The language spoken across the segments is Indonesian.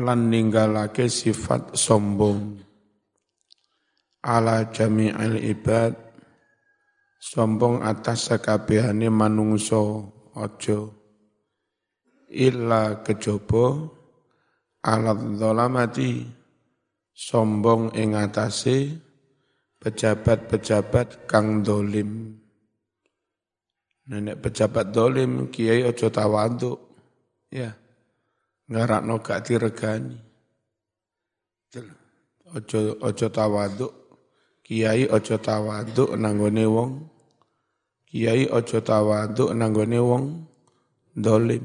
lan ninggalake sifat sombong. Ala jami'il ibad sombong atas sekabehane manungso ojo illa kejaba alat dolamati sombong ing atase pejabat-pejabat kang dolim. Nenek pejabat dolim kiai ojo tawaduk ya ngarakno gak diregani. Ojo ojo tawaduk. Kiai ojo tawaduk nanggone wong. Kiai ojo tawaduk nanggone wong dolim.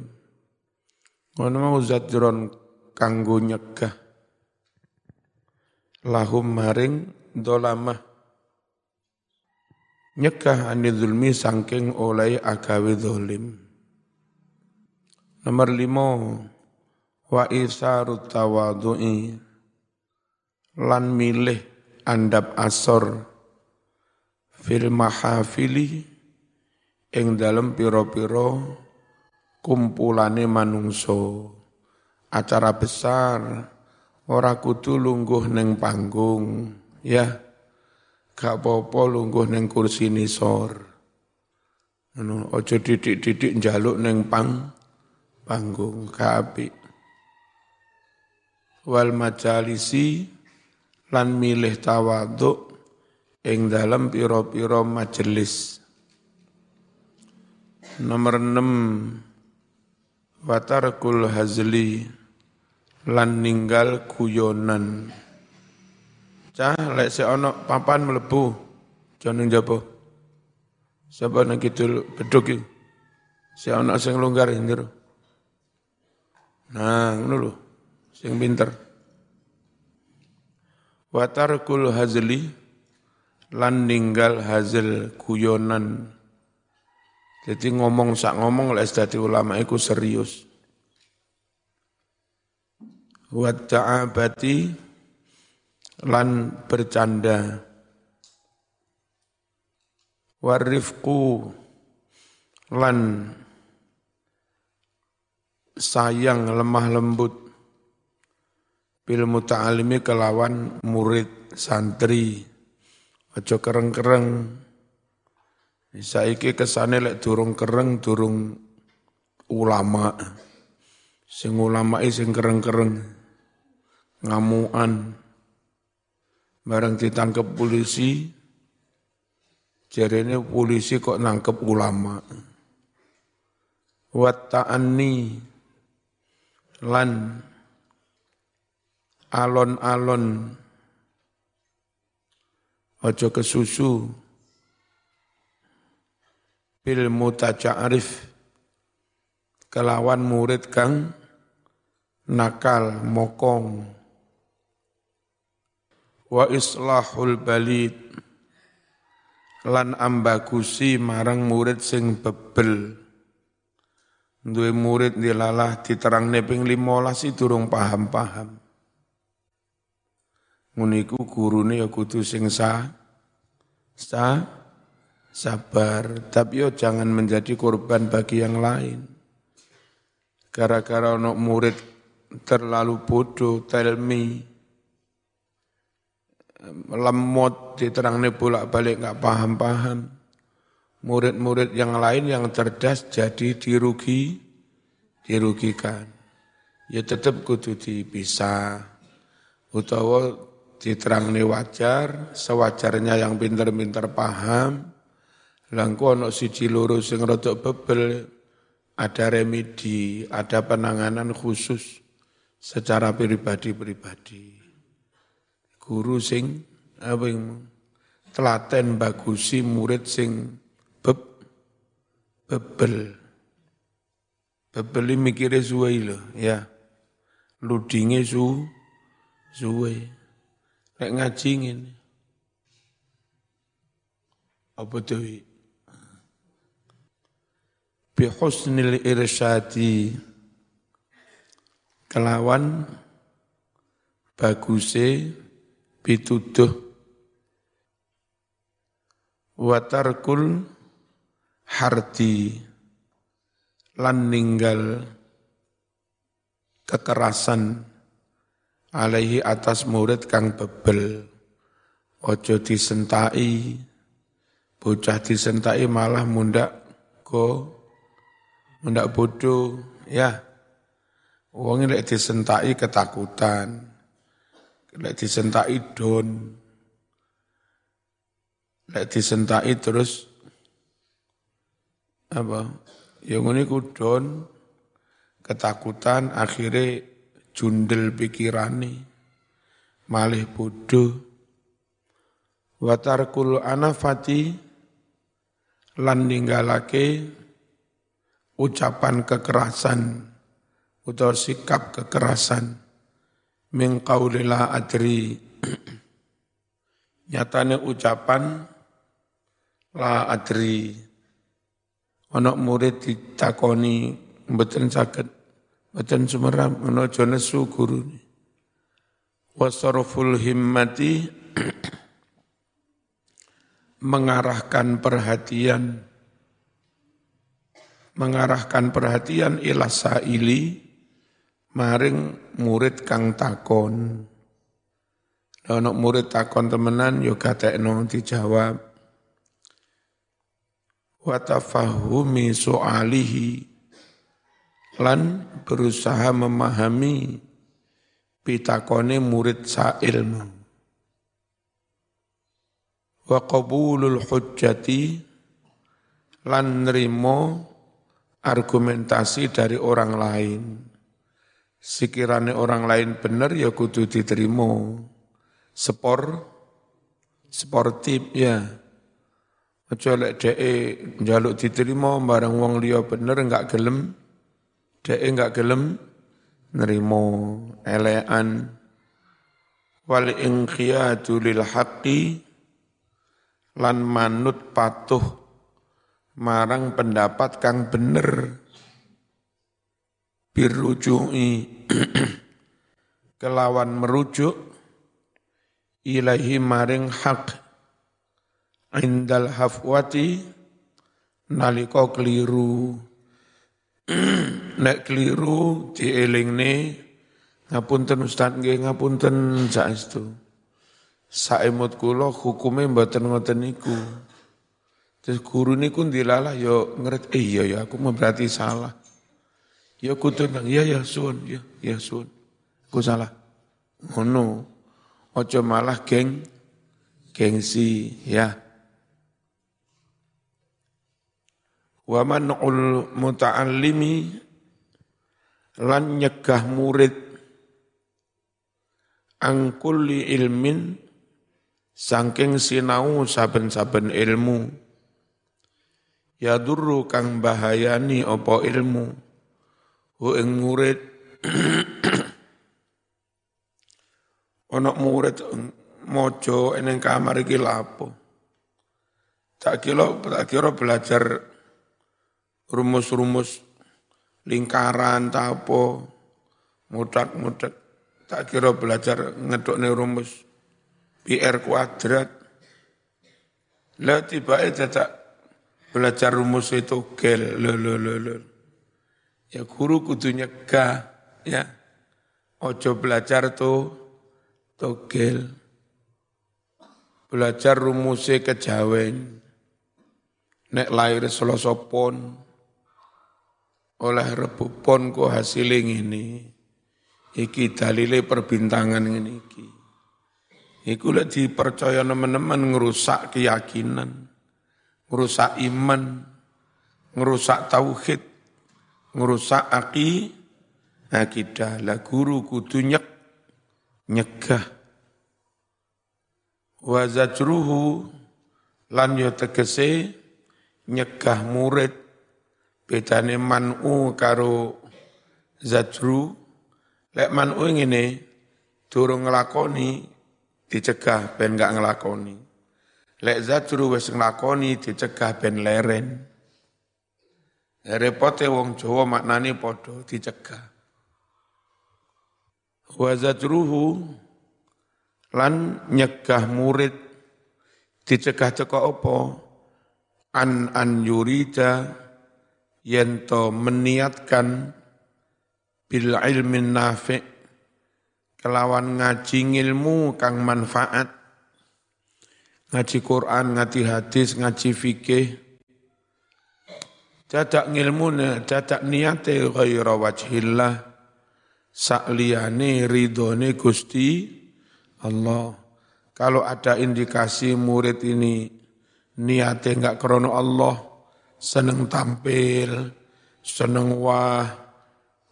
Ngono mau zadron kanggo nyegah. Lahum maring dolamah. Nyegah anidulmi sangking oleh agawe dolim. Nomor lima wa isarut tawadu'i. Lan milih andap asor. Fil mahafili. Ing dalem piro-piro kumpulane manungso acara besar. Ora kudu lungguh neng panggung. Ya. Gak apa-apa lungguh neng kursi nisor ojo didik-didik njaluk neng pang panggung. Gak apik wal majalisi lan milih tawaduk ing dalam piro-piro majelis. Nomor 6 watarkul hazli lan ninggal kuyonan. Cah lek se ono papan mlebu jono jaba. Sapa nang kidul beduk iki? Se ono sing longgar ndiro. Nah, ngono sing pinter. Watarkul hazli lan ninggal hazil kuyonan. Jadi ngomong sak ngomong lek dadi ulama iku serius. Wa ta'abati lan bercanda. Warifku lan sayang lemah lembut bil muta'alimi kelawan murid santri. Aja kereng-kereng. Saiki kesane lek durung kereng durung ulama. Sing ulama sing kereng-kereng. Ngamuan. Bareng ditangkep polisi. Jarene polisi kok nangkep ulama. Wa ta'anni lan alon-alon. Ojo kesusu bil mutaja'arif kelawan murid kang nakal mokong. Wa islahul balid. Lan ambagusi marang murid sing bebel. Duwe murid dilalah diterang neping 15 durung paham-paham Muniku gurune ya kudu sing sa, sa sabar, tapi yo jangan menjadi korban bagi yang lain. Gara-gara ono murid terlalu bodoh, tell me, lemot diterangne bolak-balik nggak paham-paham. Murid-murid yang lain yang cerdas jadi dirugi, dirugikan. Ya tetap kudu dipisah. Utawa diterangni wajar, sewajarnya yang pinter-pinter paham, langku ono siji loro sing rodok bebel, ada remedi, ada penanganan khusus secara pribadi-pribadi. Guru sing apa yang telaten bagusi murid sing beb, bebel. Bebel mikirnya suwe lho, ya. Ludingnya su, suwe. Kayak ngaji ini. Apa tuh? Bihusnil irsyadi kelawan baguse pituduh watarkul hardi lan ninggal kekerasan alaihi atas murid kang bebel. Ojo disentai bocah disentai malah mundak go mundak bodoh ya. Wong lek disentai ketakutan. Lek disentai don. Lek disentai terus apa? Yang ini don. Ketakutan akhirnya jundel pikirane. Malih bodoh. Watarkul anafati lan ninggalake ucapan kekerasan utawa sikap kekerasan. Min qaulila adri. Nyatane ucapan la adri. Ana murid ditakoni mboten saged Sumeram ana aja nesu gurune. Wasarful himmati mengarahkan perhatian mengarahkan perhatian ila saili maring murid kang takon. Ono murid takon temenan yo gatekno dijawab. Wa tafahumi soalihi lan berusaha memahami pitakone murid sailmu. Wa qabulul hujjati lan nerimo argumentasi dari orang lain. Sekiranya orang lain benar ya kudu diterima. Spor sportif ya. Aja lek dhek njaluk diterima barang wong liya bener enggak gelem Dek enggak gelem nerimo elean wal inqiyatu lil haqqi lan manut patuh marang pendapat kang bener. Birujui kelawan merujuk ilahi maring hak. Indal hafwati nalika keliru nek keliru dielingne ngapunten Ustaz nggih ngapunten saestu. Saemut kula hukume mboten ngoten niku. Terus guru niku dilalah yo ngeret eh iya ya aku berarti salah. Ya kudu nang iya ya suwun ya ya suwun. Aku salah. Ngono. Ojo malah geng gengsi ya. Wa man'ul muta'allimi lan nyegah murid angkuli ilmin sangking sinau saben-saben ilmu. Ya duru kang bahayani opo ilmu hu ing murid. Ana murid mojo eneng kamar iki lapo. Tak kira tak kira belajar rumus-rumus lingkaran tapo mudak-mudak tak kira belajar ngedok rumus. PR kuadrat. Lah tiba tak belajar rumus itu gel lo lo lo lo ya guru kudu nyegah ya. Ojo belajar tuh togel belajar rumusnya kejawen. Nek lahir selosopon oleh rebu pon kok ini iki dalile perbintangan ini iki. Iku lek dipercaya teman-teman ngerusak keyakinan ngerusak iman ngerusak tauhid ngerusak aki akidah. Lah guru kudu nyek nyegah. Wa lan yo tegese nyegah murid Bedane man'u karo zajru, lek man'u ngene durung nglakoni dicegah ben gak nglakoni. Lek zajru wis nglakoni dicegah ben leren. Repote wong Jawa maknane padha dicegah. Wa zajruhu lan nyegah murid dicegah cekok apa an an yurida yento meniatkan bil ilmin nafi kelawan ngaji ilmu kang manfaat. Ngaji Quran, ngaji hadis, ngaji fikih. Dadak ngilmune, dadak niate ghaira wajhillah. Sakliyane ridhone Gusti Allah. Kalau ada indikasi murid ini niatnya enggak krono Allah, seneng tampil, seneng wah,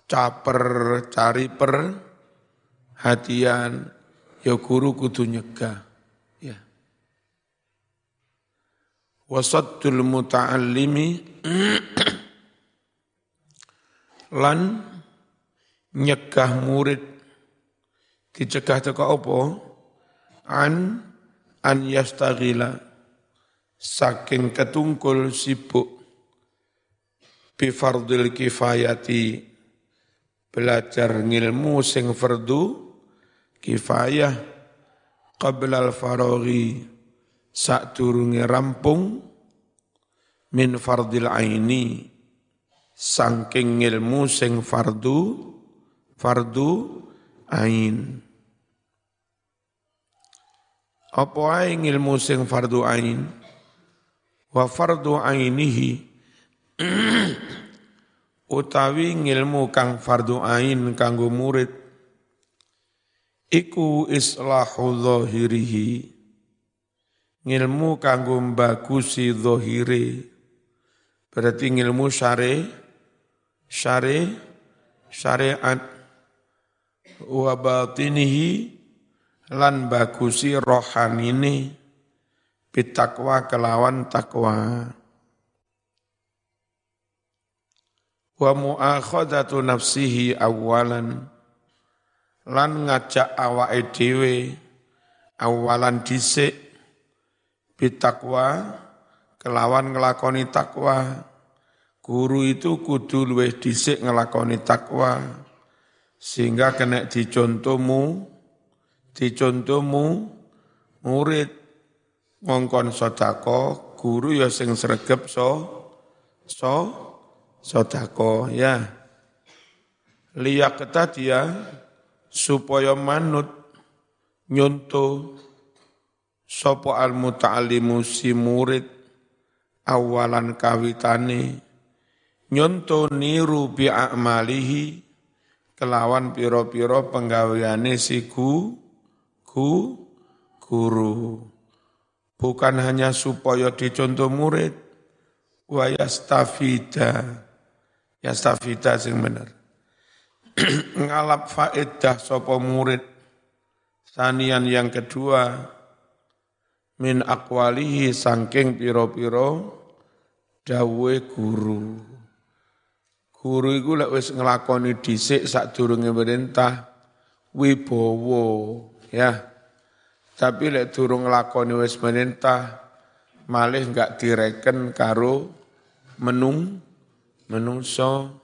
caper, cari per hatian, ya guru kudu nyegah. Ya. Wasaddul muta'allimi lan nyegah murid dicegah teko apa an an yastaghila saking ketungkul sibuk bi fardil kifayati belajar ngilmu sing fardu kifayah qabla al faraghi sak durunge rampung min fardil aini saking ilmu sing fardu fardu ain. Apa ae ilmu sing fardu ain? Wa fardu ainihi utawi ngilmu kang fardu ain kanggo murid. Iku islahu zahirihi. Ngilmu kanggo bagusi zahire. Berarti ngilmu syare syare syariat. Wa batinihi lan bagusi rohanini bitakwa kelawan takwa wa muakhadatu nafsihi awalan lan ngajak awake dhewe awalan dhisik bitakwa kelawan ngelakoni takwa guru itu kudu luwih dhisik ngelakoni takwa sehingga kena dicontohmu, dicontohmu murid. Ngongkon sodako, guru ya sing sregep so, so, sodako ya. Liyak dia supaya manut nyonto sopo al muta'alimu si murid awalan kawitane nyonto niru bi a'malihi kelawan piro-piro penggaweane si gu, gu, guru. Bukan hanya supaya dicontoh murid, wa yastafida, yastafida sing bener. Ngalap faedah sopo murid. Sanian yang kedua, min akwalihi sangking piro-piro dawe guru. Guru iku lek wis nglakoni dhisik sadurunge perintah wibowo ya. Tapi lek durung nglakoni wis perintah malih enggak direken karo menung menungso.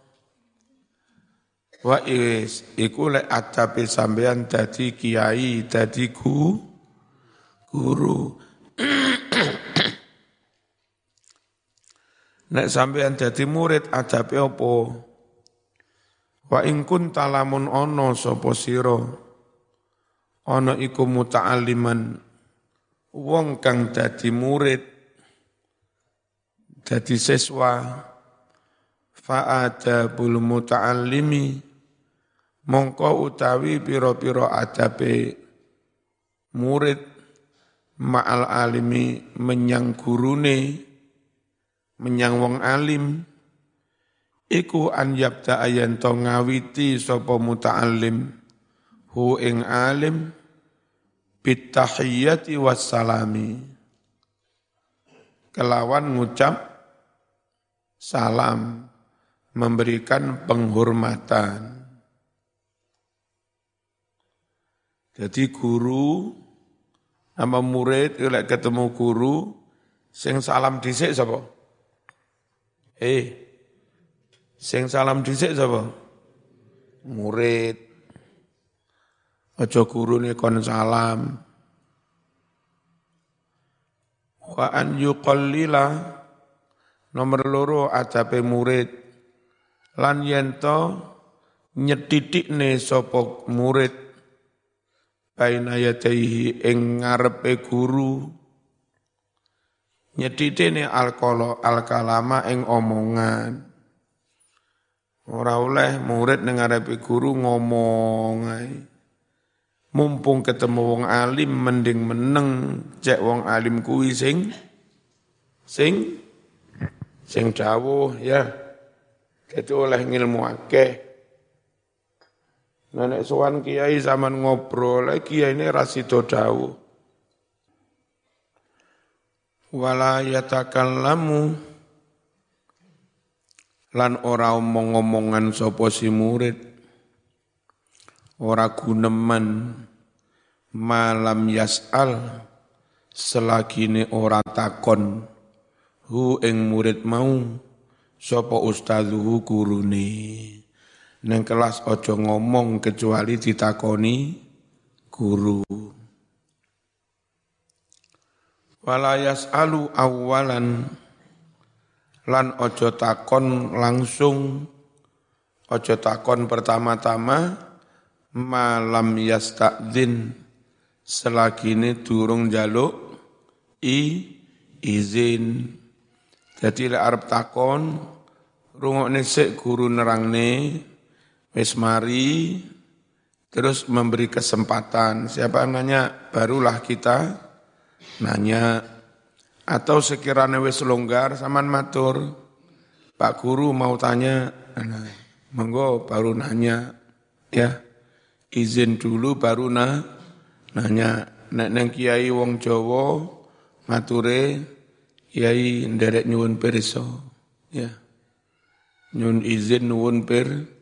Wa is iku lek adabe sampean dadi kiai dadi gu, guru. Nek sampean dadi murid adabe apa? Wa in kunta lamun ana sapa sira? Ana iku muta'alliman. Wong kang dadi murid dadi siswa fa adabul muta'allimi. Mongko utawi pira-pira adabe murid ma'al alimi menyang gurune menyang wong alim iku an yabda ayan to ngawiti sapa muta'allim hu ing alim bitahiyyati wassalami. Kelawan ngucap salam memberikan penghormatan jadi guru sama murid lek ketemu guru sing salam dhisik sapa Eh, sing salam dhisik sapa? Murid. Aja gurune kon salam. Wa an yuqallila nomor loro adabe murid lan yento nyetitikne sapa murid baina yadaihi ing ngarepe guru. Nyedhithene alkolo alkalama ing omongan. Ora oleh murid ning ngarepe guru ngomong mumpung ketemu wong alim mending meneng cek wong alim kuwi sing sing sing dawuh ya dadi oleh ngilmu akeh. Nenek sowan kiai zaman ngobrol, kiai ini rasido dawuh. Wala yatakallamu. Lan ora omong-omongan sapa si murid. Ora guneman. Malam yas'al selagine ora takon. Hu ing murid mau sapa ustazuhu gurune. Neng kelas ojo ngomong kecuali ditakoni guru. Walayas alu awalan lan ojo takon langsung ojo takon pertama-tama malam yastadzin selagi ini durung jaluk i izin. Jadi arep takon rungokne sik guru nerangne Wis mari terus memberi kesempatan. Siapa nanya, barulah kita nanya. Atau sekiranya wis longgar, saman matur. Pak Guru mau tanya, nah, monggo baru nanya. Ya, izin dulu baru na, nanya. Nek neng kiai wong Jawa mature kiai nderek nyuwun pirsa. Ya. Nyuwun izin nyuwun pir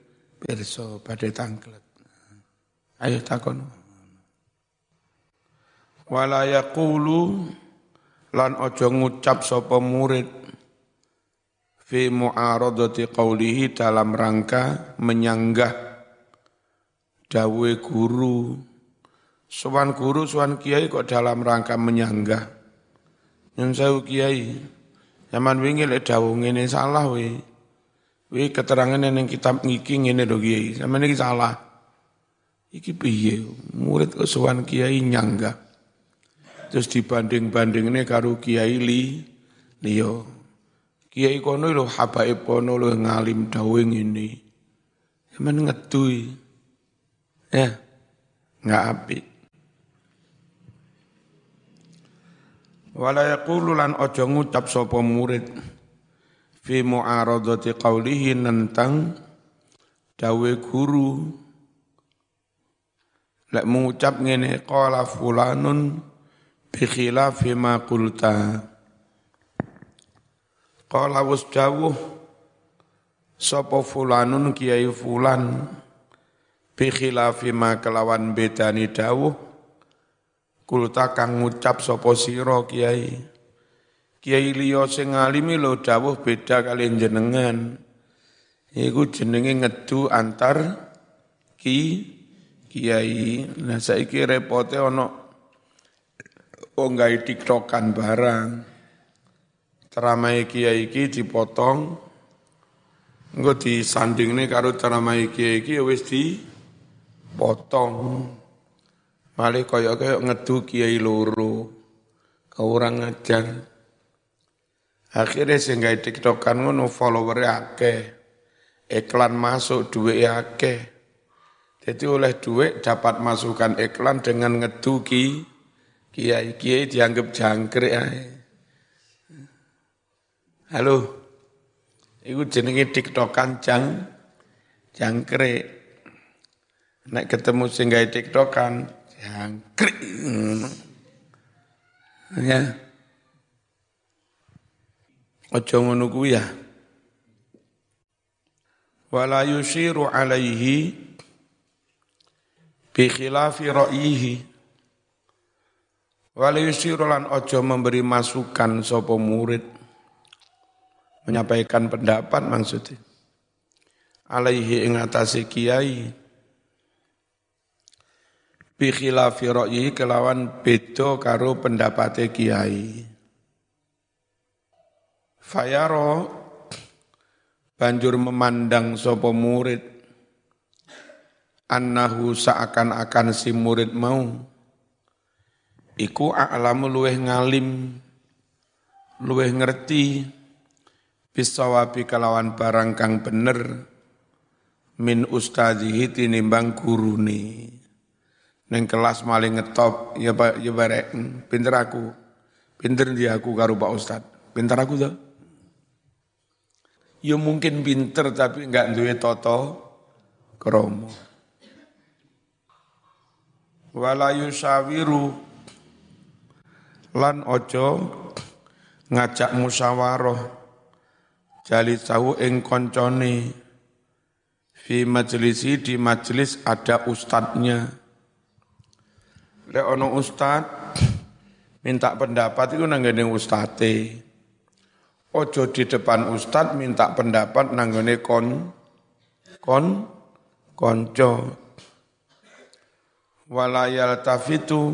Pirso pada tangklet. Ayo takon. Wala yaqulu lan ojo ngucap sapa murid fi mu'aradati qawlihi dalam rangka menyanggah dawe guru. Sowan guru, sowan kiai kok dalam rangka menyanggah. Yang saya kiai, zaman wingi lek dawuh ngene salah we. Wih keterangan yang kitab ngiki ngene do kiai, sama ini salah. Iki piye? Murid kesuwan kiai nyangga. Terus dibanding-banding ini karo kiai li liyo. Kiai kono lo habaib kono lo ngalim dawing ini. Sama ngetui. Ya, nggak api. Wala yaqulu lan ojo ngucap murid fi mu'aradati qawlihi nentang dawe guru. Lek mengucap ngene qala fulanun bi khilafi ma qulta. Qala was dawuh sapa fulanun kiai fulan bi khilafi ma kelawan bedani dawuh. Kulta kang ngucap sapa sira kiai Kiai liya sing ngalimi lho dawuh beda kali jenengan. Iku jenenge ngedu antar ki kiai. Nah saiki repote ana wong gawe tiktokan barang. Ceramah kiai iki dipotong engko disandingne karo ceramah kiai iki ya wis dipotong. Malih kaya-kaya ngedu kiai loro. Kau orang ngajar. Akhirnya sehingga tiktokan ngono follower akeh. Iklan masuk duit akeh. Jadi oleh duit dapat masukkan iklan dengan ngeduki kiai kiai dianggap jangkrik Halo. Iku jenenge tiktokan jang jangkrik. Nek ketemu sing tiktokan jangkrik. Ya. Aja ngono kuwi ya. Wala yushiru alaihi bi khilafi ra'yihi. Wala yushiru lan aja memberi masukan sapa murid menyampaikan pendapat maksudnya alaihi ing atase kiai bi khilafi ra'yihi kelawan beda karo pendapate kiai Fayaro banjur memandang sopo murid. Annahu seakan-akan si murid mau. Iku a'lamu luweh ngalim luweh ngerti bisawabi kalawan barang kang bener min ustadzihi tinimbang gurune. Neng kelas maling ngetop ya pak ya barek pinter aku pinter dia aku karo Pak Ustad? Pinter aku tuh ya mungkin pinter tapi enggak duwe toto kromo wala yusawiru. Lan ojo ngajak musyawarah. Jali tahu ing koncone. Fi majlisi di majlis ada ustadznya. Le ono ustad minta pendapat itu nanggene ustate Ojo di depan ustad minta pendapat nanggone kon kon konco. Walayal tafitu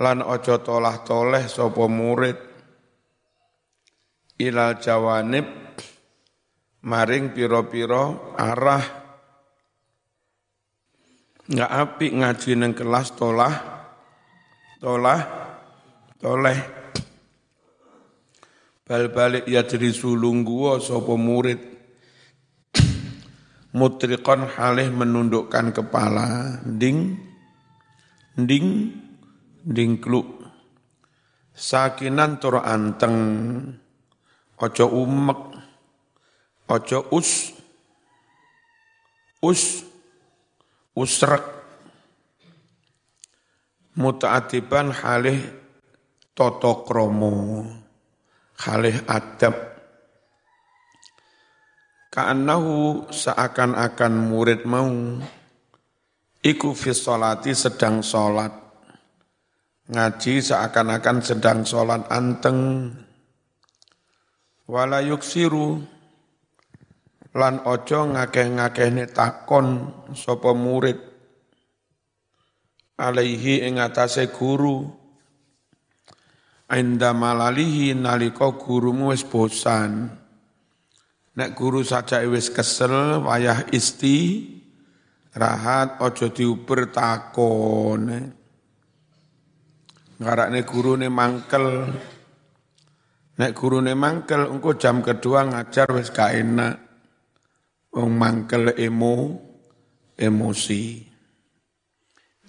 lan ojo tolah toleh sopo murid. Ilal jawanib maring piro-piro arah. Nggak api ngaji neng kelas tolah tolah toleh bal balik ya jadi sulung gua sopo murid. Mutriqan halih menundukkan kepala. Ding ding ding kluk sakinan tur anteng. Ojo umek. Ojo us. Us. Usrek. Mutaatiban halih toto kromo halih adab. Ka'annahu seakan-akan murid mau. Iku fi sholati sedang sholat. Ngaji seakan-akan sedang sholat anteng. Wala yuksiru. Lan ojo ngakeh-ngakehne takon sapa murid. Alaihi ing atase guru Inda malalihi nalika gurumu wis bosan. Nek guru saja wis kesel wayah isti rahat ojo diuber takon. Ngarakne gurune mangkel. Nek gurune mangkel engko jam kedua ngajar wis gak enak. Wong mangkel emo emosi.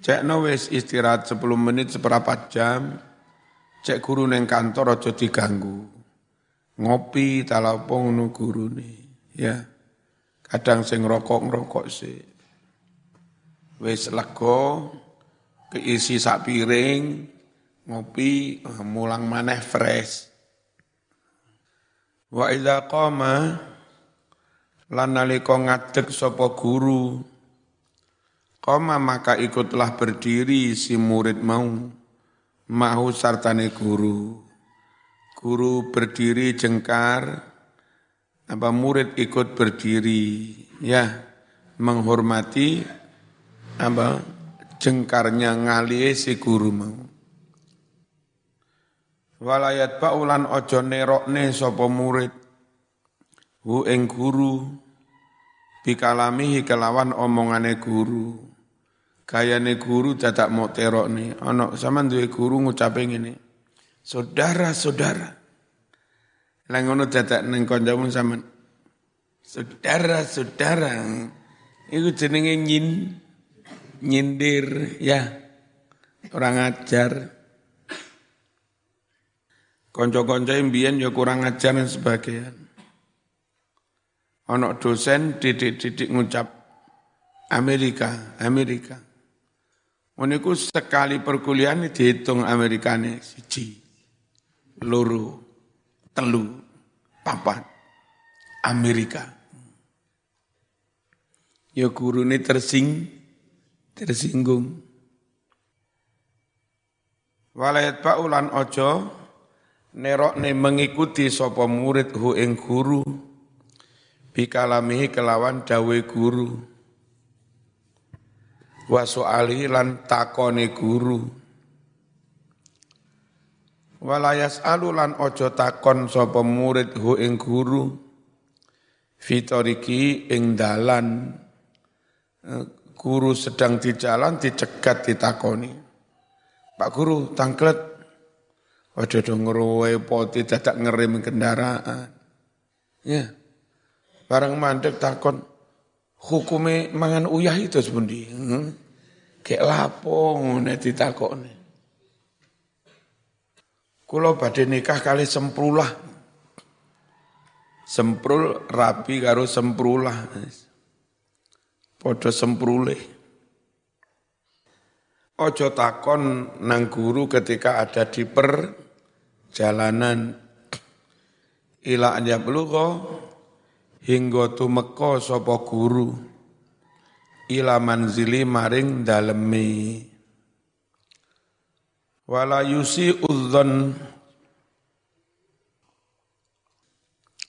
Cekno wis istirahat 10 menit seperempat jam, Cek guru neng kantor aja diganggu. Ngopi talapo ngono gurune, ya. Kadang sing rokok-ngrokok sih. Wis lega, keisi sak piring, ngopi, mulang maneh fresh. Wa idza qama lan nalika ngadeg sapa guru Koma maka ikutlah berdiri si murid mau mahu sartane guru. Guru berdiri jengkar, apa murid ikut berdiri, ya menghormati apa jengkarnya ngalie si guru mau. Walayat baulan ojo nerokne sopo murid, hu ing guru, bikalamihi kelawan omongane guru Kayane guru dadak mau terok nih. Ono sama duwe guru ngucape ngene. Saudara-saudara. Lah ngono dadak ning kancamu sama Saudara-saudara. Iku jenenge nyin nyindir ya. Orang ajar. Konco-konco mbiyen ya kurang ajar dan sebagainya. Ono dosen didik-didik ngucap Amerika, Amerika. Meniku sekali perkuliahan dihitung Amerikane siji, loro, telu, papat, Amerika. Ya guru ini tersing, tersinggung. Walayat ulan ojo, nerok ne mengikuti sopo murid hu ing guru, bikalamihi kelawan dawe guru wa su'ali lan takone guru walayas alulan ojo takon sapa murid hu ing guru fitoriki ing dalan eh, guru sedang di jalan dicegat ditakoni. Pak guru tangklet. Waduh dong ngerowe poti dadak ngerem kendaraan. Ya. Barang mandek takon hukume mangan uyah itu sebundi. Hmm. Kayak lapo ngene ditakoni. Kulo badhe nikah kali semprulah. Semprul rapi karo semprulah. Podo semprule. Ojo takon nang guru ketika ada di perjalanan. Ila anya belugho hingga tumeka sapa guru ila manzili maring dalemi wala yusi udzon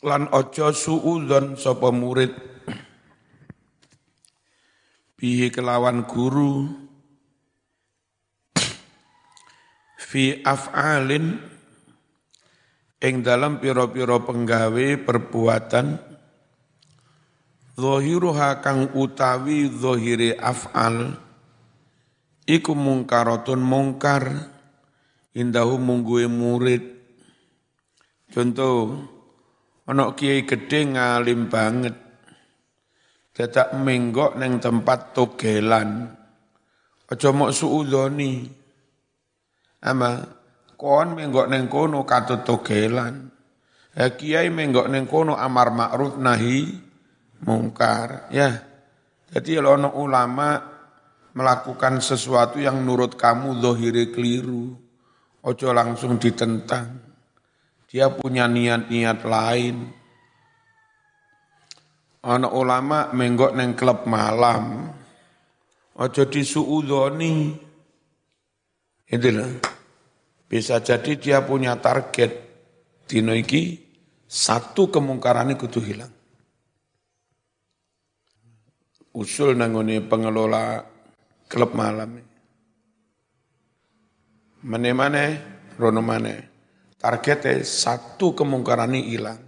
lan ojo suudzon sapa murid. Bihi kelawan guru fi af'alin ing dalam piro-piro penggawe perbuatan Zohiruha kang utawi zohiri af'al iku mungkaratun mungkar indahu mungguwe murid. Contoh ana kiai gedhe ngalim banget dadak menggok neng tempat togelan. Aja mok suudoni ama kon menggok neng kono katut togelan. Ya kiai menggok neng kono amar ma'ruf nahi mungkar ya jadi kalau ulama melakukan sesuatu yang menurut kamu zohiri keliru Ojo langsung ditentang. Dia punya niat-niat lain. Anak ulama menggok neng klub malam. Ojo disuudoni. Itulah. Bisa jadi dia punya target. Dino iki satu kemungkaran kudu hilang. Usul nangone pengelola klub malam. Mane-mane, rono mane. Targetnya satu kemungkaran ini hilang.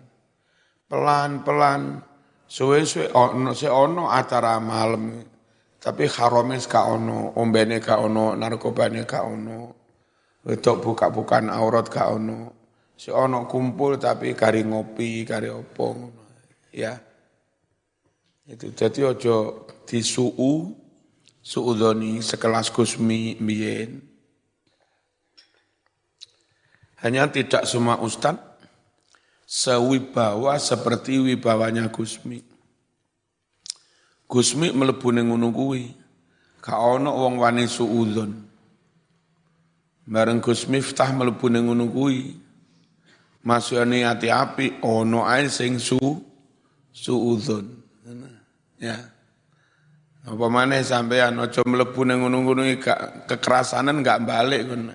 Pelan-pelan, suwe-suwe ono se ono acara malam. Tapi haromis ka ono, ombene ka ono, narkobane ka ono. Wedok buka-bukaan aurat ka ono. Si ono kumpul tapi kari ngopi, kari opong. Ya. Itu jadi ojo disuu, suudoni sekelas kusmi biyen hanya tidak semua ustad sewibawa seperti wibawanya Gusmi. Gusmi melebu ning ngono kuwi. Ka ono wong wani suudzon. Bareng Gusmi Miftah melebu ning ngono kuwi. Masukane ati api ono ae sing su suudzon. Ya. Apa maneh sampean aja mlebu ning ngono-ngono kekerasanan gak balik ngono.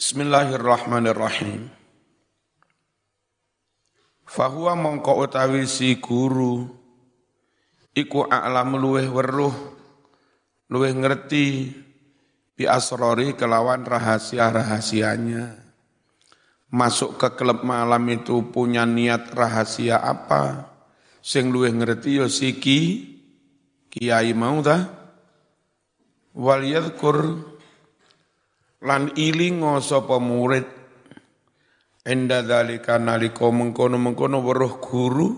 Bismillahirrahmanirrahim. Fahuwa mongko utawi si guru iku a'lam luweh weruh luweh ngerti bi asrori kelawan rahasia-rahasianya. Masuk ke klub malam itu punya niat rahasia apa? Sing luweh ngerti yo siki kiai mau dah. Wal yadhkur lan ilingo sapa murid enda dalika nalika mengkono-mengkono weruh guru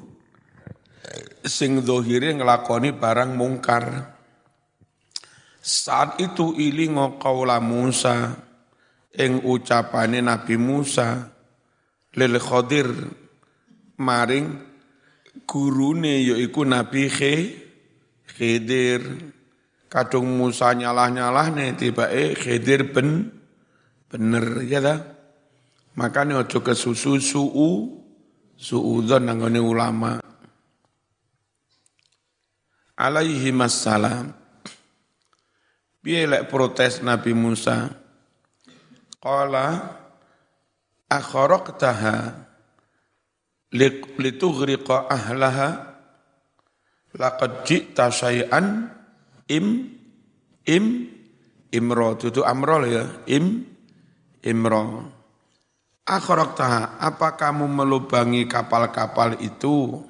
sing zahire nglakoni barang mungkar saat itu ilingo kaula Musa ing ucapane Nabi Musa lil Khadir maring gurune yaiku Nabi Khidir kadung Musa nyalah-nyalah nih tiba eh Khidir ben Bener ya dah. Makanya ke susu suu suudon nanggone ulama. Alaihi masalam. Biar protes Nabi Musa. Qala akharaqtaha litughriqa ahlaha laqad ji'ta syai'an im im imro itu amrol ya im Imran. Akhraqtaha, apa kamu melubangi kapal-kapal itu?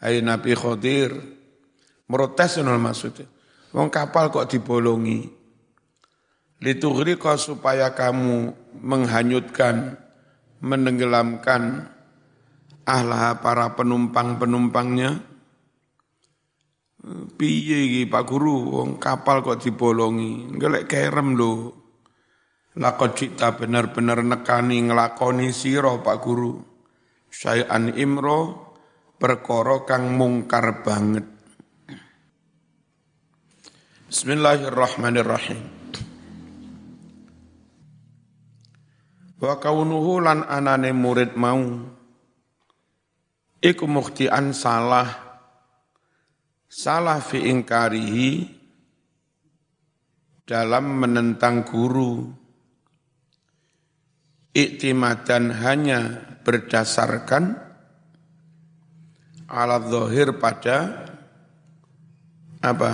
Hai Nabi Khodir, Protes maksudnya. Wong kapal kok dibolongi. Litughriqa supaya kamu menghanyutkan, menenggelamkan ahlah para penumpang-penumpangnya. Piye iki Pak Guru, wong kapal kok dibolongi. Gelek kerem lho. Lakot cita benar-benar nekani ngelakoni siro Pak Guru. Syai'an imro perkara kang mungkar banget. Bismillahirrahmanirrahim. wa kaunuhu lan anane murid mau iku mukhtian salah. Salah fi ingkarihi dalam menentang guru. Iktimadan hanya berdasarkan alat zahir pada apa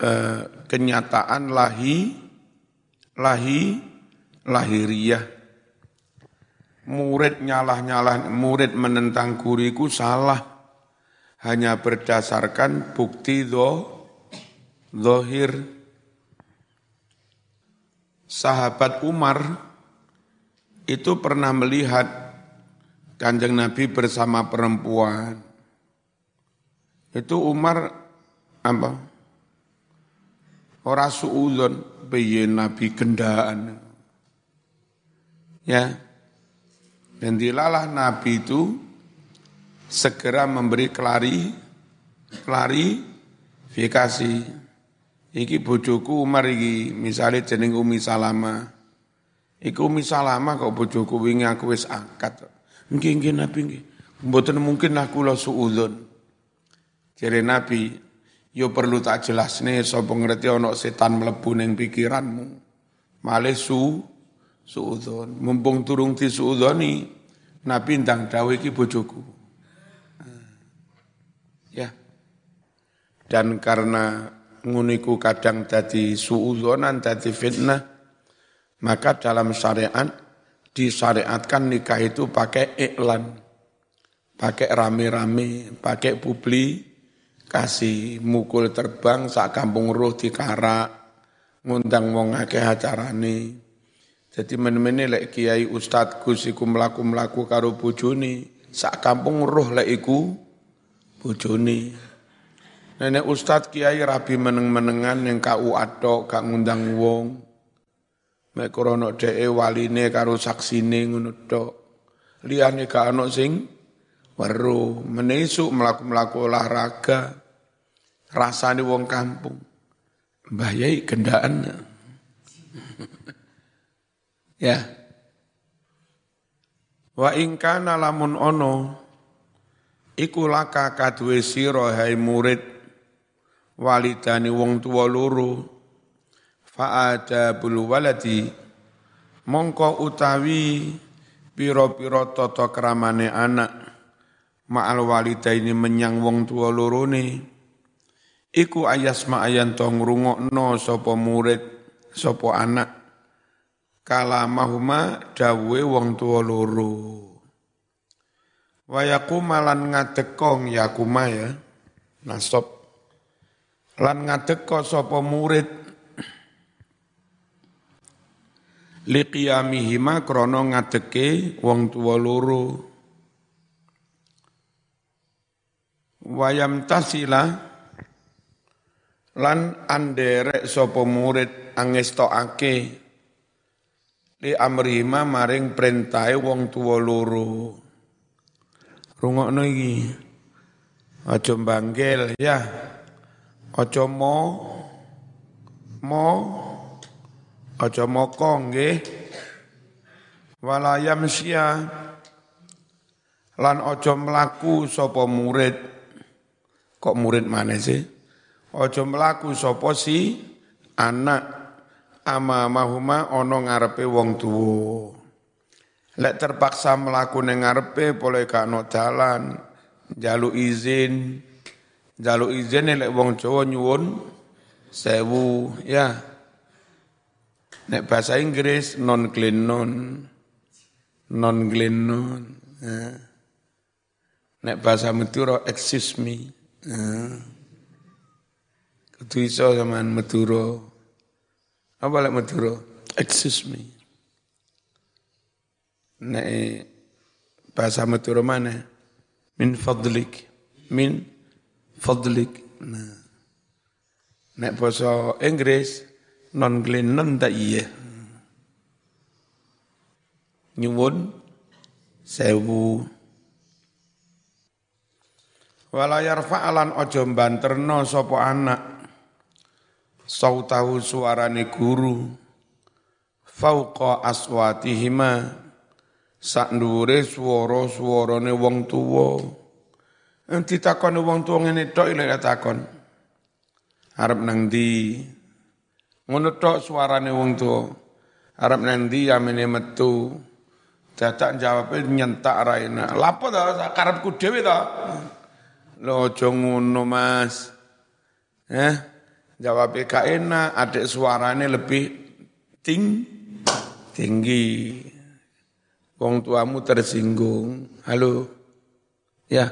eh, kenyataan lahi lahi lahiriah murid nyalah-nyalah, murid menentang guriku salah. Hanya berdasarkan bukti do, dohir. Sahabat Umar itu pernah melihat kanjeng Nabi bersama perempuan. Itu Umar apa? Ora suudon bayi Nabi gendaan. Ya, dan dilalah Nabi itu segera memberi kelari, klarifikasi. Iki bojoku Umar iki, misalnya jeneng Umi Salama. Iku Umi Salama kok bojoku wingi aku wis angkat. Nggih nggih Nabi nggih. Mboten mungkin aku lo suudzon. Jere Nabi, yo perlu tak jelasne sapa ngerti ana setan mlebu ning pikiranmu. Male su suudon. Mumpung turung disuudoni, Nabi ndang dawuh iki bojoku. Ya. Dan karena nguniku kadang dadi suudzonan, dadi fitnah, maka dalam syariat disyariatkan nikah itu pakai iklan, pakai rame-rame, pakai publi, kasih mukul terbang sak kampung roh di karak, ngundang wong akeh acarane. Jadi men-mene lek kiai ustad Gus iku mlaku-mlaku karo bojone, sak kampung roh lek iku bojone. Nenek ustad kiai rabi meneng-menengan yang kau adok gak ngundang wong. Mek krana dheke waline karo saksine ngono tok. Liyane gak ana sing weruh, menesuk mlaku-mlaku olahraga. Rasane wong kampung. Mbah Yai gendaan. Ya. Wa ingkana lamun ono iku laka kadwe sira hai murid walidani wong tuwa loro ada bulu waladi mongko utawi pira-pira tata kramane anak ma'al walidaini menyang wong tuwa lorone iku ayasma ayan to ngrungokno sapa murid sapa anak kalamahuma dawe wong tua loro. Wayakuma lan ngadekong yakuma ya. Nasab lan ngadeko sapa murid? Liqiyamihima krana ngadeke wong tua loro. Wayam tasila lan anderek sapa murid angestokake li amrihima maring perintahe wong tuwa loro. Rungokno iki. Aja banggel ya. Aja mo mo aja nggih. Walayam sia. Lan aja mlaku sapa murid. Kok murid mana sih? Aja mlaku sapa si anak amamahuma ono ngarepe wong tuwa lek terpaksa mlaku ning ngarepe boleh kano dalan jalu izin jalu izin lek wong Jawa nyuwun sewu ya nek bahasa Inggris non glennon non glennon ya. nek bahasa Madura excuse me ya. Kudu zaman Madura. Apa lek Madura? Excuse me. Nek bahasa Madura mana? Min fadlik. Min fadlik. Nah. Nek bahasa Inggris non glinon tak iya. Nyuwun sewu. Walayar fa'alan ojo banterno sopo anak. Sautahu suarane guru. Fauqa aswatihima. Sak ndure swara-swarane wong tuwa. Enti takon wong tuwa ngene tok ilek takon. Arep nang ndi? Ngono tok suarane wong tuwa. Arep nang ndi amene metu. Dadak jawabe nyentak raina. Lapo ta karepku dhewe ta? Lo aja ngono Mas. Eh, jawab gak enak, adik suarane lebih ting tinggi. Wong tuamu tersinggung. Halo. Ya.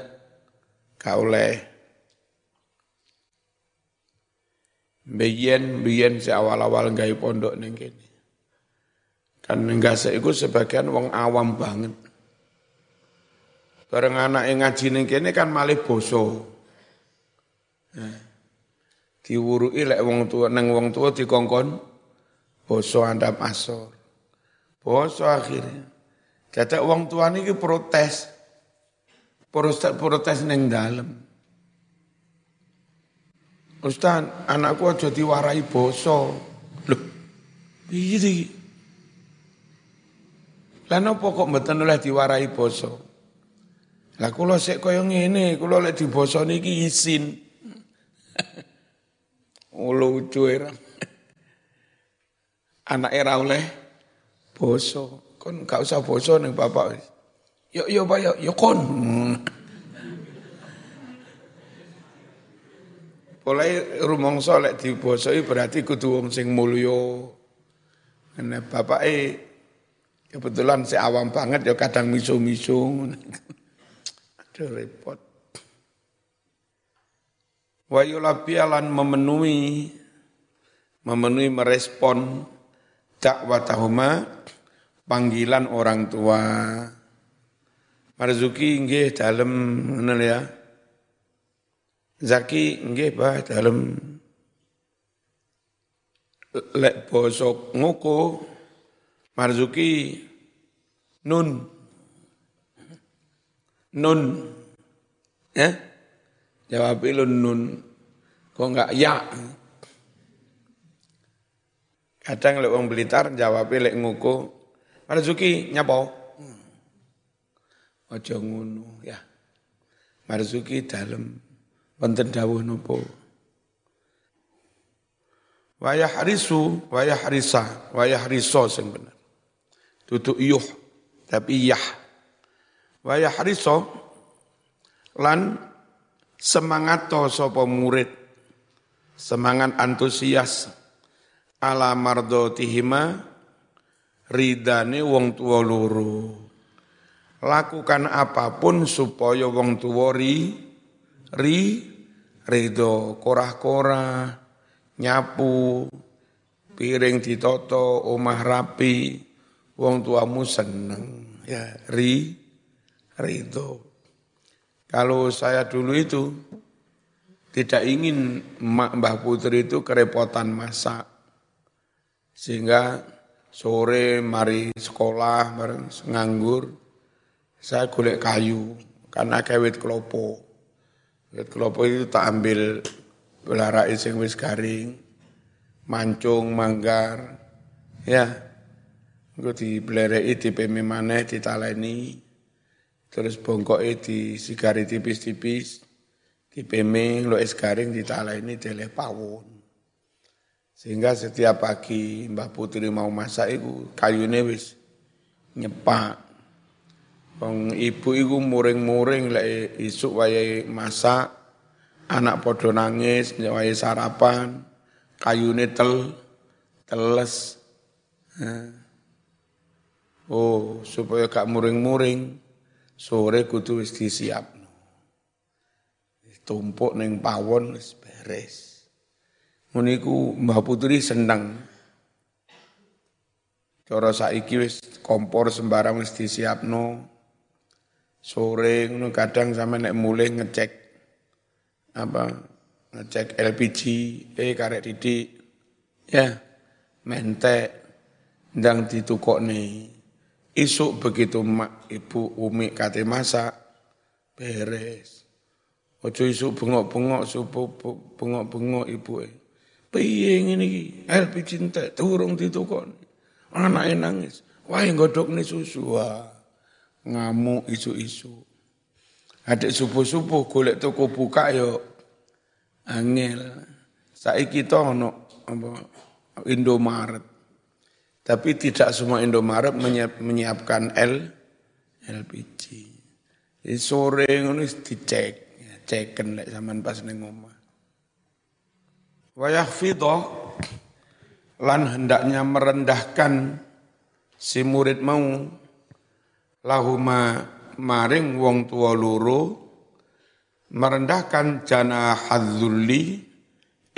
Kau oleh. Biyen biyen si awal-awal gawe pondok ning. Kan enggak iku sebagian wong awam banget. Bareng anak yang ngaji ning kan malih boso. Nah, diwurui lek wong tua neng wong tua dikongkon boso andap asor. Boso akhirnya. Dadak wong tua niki protes. Protes protes neng dalam. Ustaz, anakku aja diwarai boso. Loh, piye iki? Lah napa kok mboten oleh diwarai boso? Lah kula sik kaya ngene, kula lek dibosoni iki isin. Lucu era. Anak era oleh boso. Kon gak usah boso ning bapak. Yo yo Pak yo yo kon. Mulai rumangsa lek dibosoi berarti kudu wong sing mulya. Nek bapake kebetulan si awam banget ya kadang misu-misu. Aduh repot. Wa yulabialan memenuhi memenuhi merespon dakwatahuma panggilan orang tua. Marzuki nggih dalem ngono ya. Zaki nggih bah dalem lek bosok ngoko Marzuki nun nun. Ya? Jawab lu nun. Kok enggak ya? Kadang lek wong Blitar jawab lek nguku, Marzuki nyapa? Aja ngono ya. Marzuki dalem wonten dawuh napa? Wayah harisu, wayah harisa, wayah hariso sing bener. Tutu iyuh, tapi yah. Waya hariso lan semangat to sapa murid. Semangat antusias. Ala mardotihima ridane wong tua loro. Lakukan apa pun supaya wong tua ri ri rido korah-korah nyapu piring ditoto omah rapi. Wong tuamu seneng. Ya ri ridho. Kalau saya dulu itu tidak ingin Mbah Putri itu kerepotan masak. Sehingga sore mari sekolah bareng nganggur, saya golek kayu karena kawit kelopo. Wit kelopo itu tak ambil belara sing wis garing, mancung, manggar, ya. Engko dibelereki dipeme maneh ditaleni terus bongkoke di sigari tipis-tipis, dipeming, lo es garing ini tele pawon. Sehingga setiap pagi Mbah Putri mau masak itu kayune wis nyepak. Wong ibu iku muring-muring lek isuk wayahe masak, anak podo nangis, wayahe sarapan, kayune tel teles. Oh, supaya gak muring-muring sore kudu wis disiapno. Tumpuk ning pawon wis beres. Muniku Mbah Putri seneng. Cara saiki wis kompor sembarang wis disiapno. Sore ngono kadang sampe nek mulai ngecek apa ngecek LPG, eh karek didik, ya mentek, ndang nih. Isuk begitu mak ibu umi kate masak, beres. Ojo isuk bengok-bengok, subuh bengok-bengok ibu eh. Piye ngene iki? LPG entek durung ditukokne anaknya nangis. Godok nih susu. Wah, ngamuk isu-isu. Adik subuh-subuh golek toko buka yo angel. Saiki to ono apa Indomaret. Tapi tidak semua Indomaret menyiapkan L LPG. Jadi sore ngono dicek, ya, ceken lek zaman pas ning omah. Wa lan hendaknya merendahkan si murid mau lahuma maring wong tua luru merendahkan jana hadzulli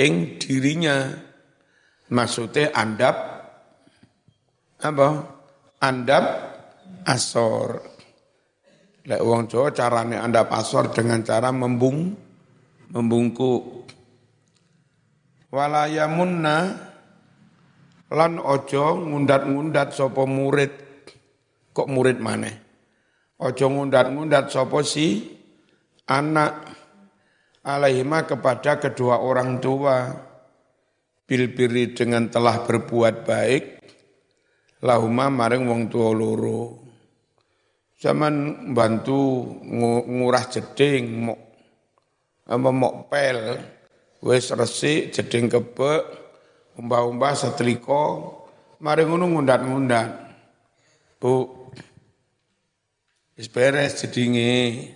ing dirinya maksudnya andap apa? Andap asor. Lek wong Jawa carane andap asor dengan cara membung membungkuk. Walayamunna lan ojo ngundat-ngundat sopo murid. Kok murid mana ojo ngundat-ngundat sopo si anak alaihima kepada kedua orang tua. Bilbiri dengan telah berbuat baik lahuma maring wong tua loro. Zaman bantu ngurah jeding mok mok pel. Wis resik jeding kebek umbah-umbah setrika. Mari ngono ngundat-ngundat. Bu wis beres jedinge.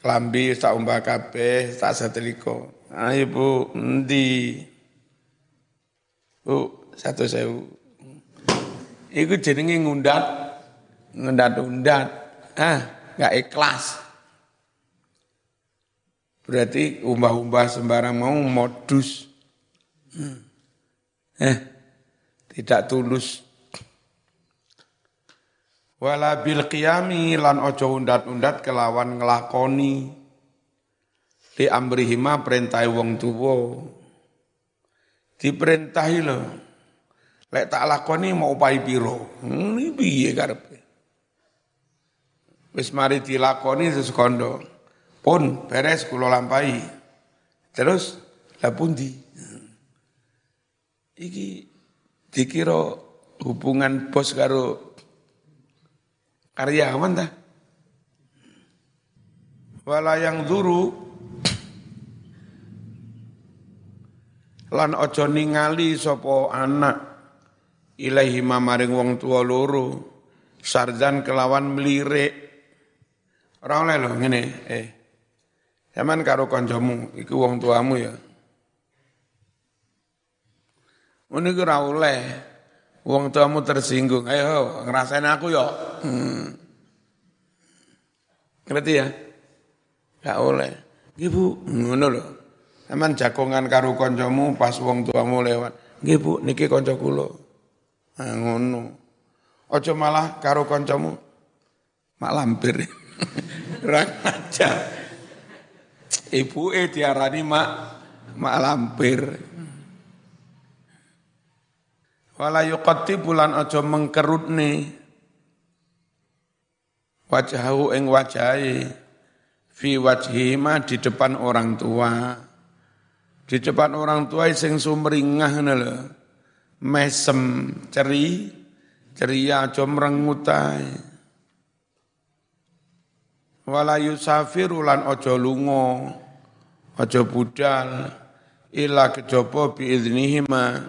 Klambi tak umbah kabeh tak setrika. Ayo Bu endi? Bu satu sewu Iku jenenge ngundat. Ngundat-undat ah nggak ikhlas. Berarti umbah-umbah sembarang mau modus. Hmm. Eh tidak tulus. Wala bil qiyami lan ojo undat-undat kelawan ngelakoni. Di amrihima perintai wong tuwa. Diperintahi lo lek tak lakoni mau upai piro? Ini piye karepe? Wis mari dilakoni seskondo pun beres kula lampahi. Terus lah pundi? Iki dikira hubungan bos karo karyawan ta? Wala yang duru. Lan ojo ningali sapa anak ilahi mamaring wong tua loro sarjan kelawan melirik ora oleh lho ngene eh Zaman karo kancamu iku wong tuamu ya Ngono iku ora oleh. Wong tuamu tersinggung. Ayo ngerasain aku yo. Hmm. Ngerti ya? Gak oleh. Nggih Bu, ngono lho. Emang jagongan karo kancamu pas wong tuamu lewat. Nggih Bu, niki kanca kula. Nah, ngono. Aja malah karo kancamu mak lampir. Ora aja. Ibu eh diarani mak mak lampir. Wala yuqatti bulan aja mengkerutne wajahu ing wajahi fi wajhima di depan orang tua. Di depan orang tua sing sumringah lho. Mesem ceri ceria aja mrengutai. Wala yusafiru lan aja lunga aja budal ila kejaba bi idznihima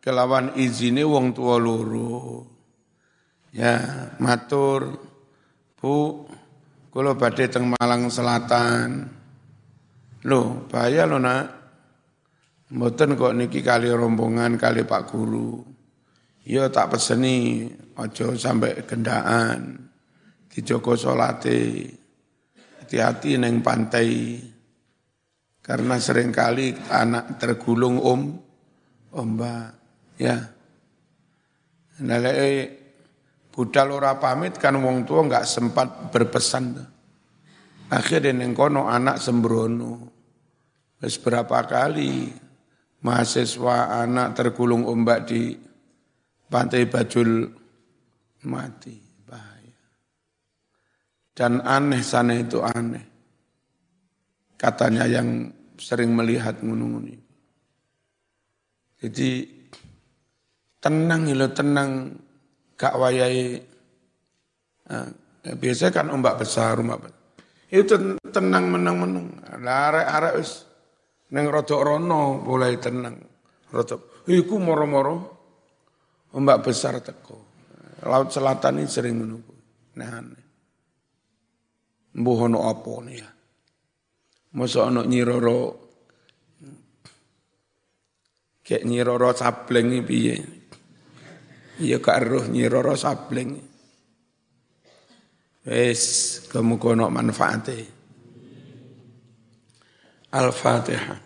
kelawan izine wong tua loro. Ya, matur Bu, kula badhe teng Malang Selatan. Loh, bahaya lo nak. Mboten kok niki kali rombongan kali Pak Guru. Ya tak peseni aja sampai gendaan. Dijogo salate. Hati-hati neng pantai. Karena sering kali anak tergulung om, ombak, ya. Nah, budal ora pamit kan wong tua nggak sempat berpesan. Akhirnya neng kono anak sembrono. Wis berapa kali mahasiswa anak tergulung ombak di pantai Bajul mati bahaya. Dan aneh sana itu aneh. Katanya yang sering melihat gunung ini. Jadi tenang lo tenang gak wayai nah, kan ombak besar besar. itu tenang menang menang arek arek wis Neng rodok rono mulai tenang. Rodok, iku moro-moro ombak besar teko. Laut selatan ini sering menunggu. Nah. Mbuh ono apa nih ya? Masa ono nyiroro kayak nyiroro sableng iki piye? Iya kak roh nyiroro sableng. Kamu kono manfaatnya. Al-Fatihah.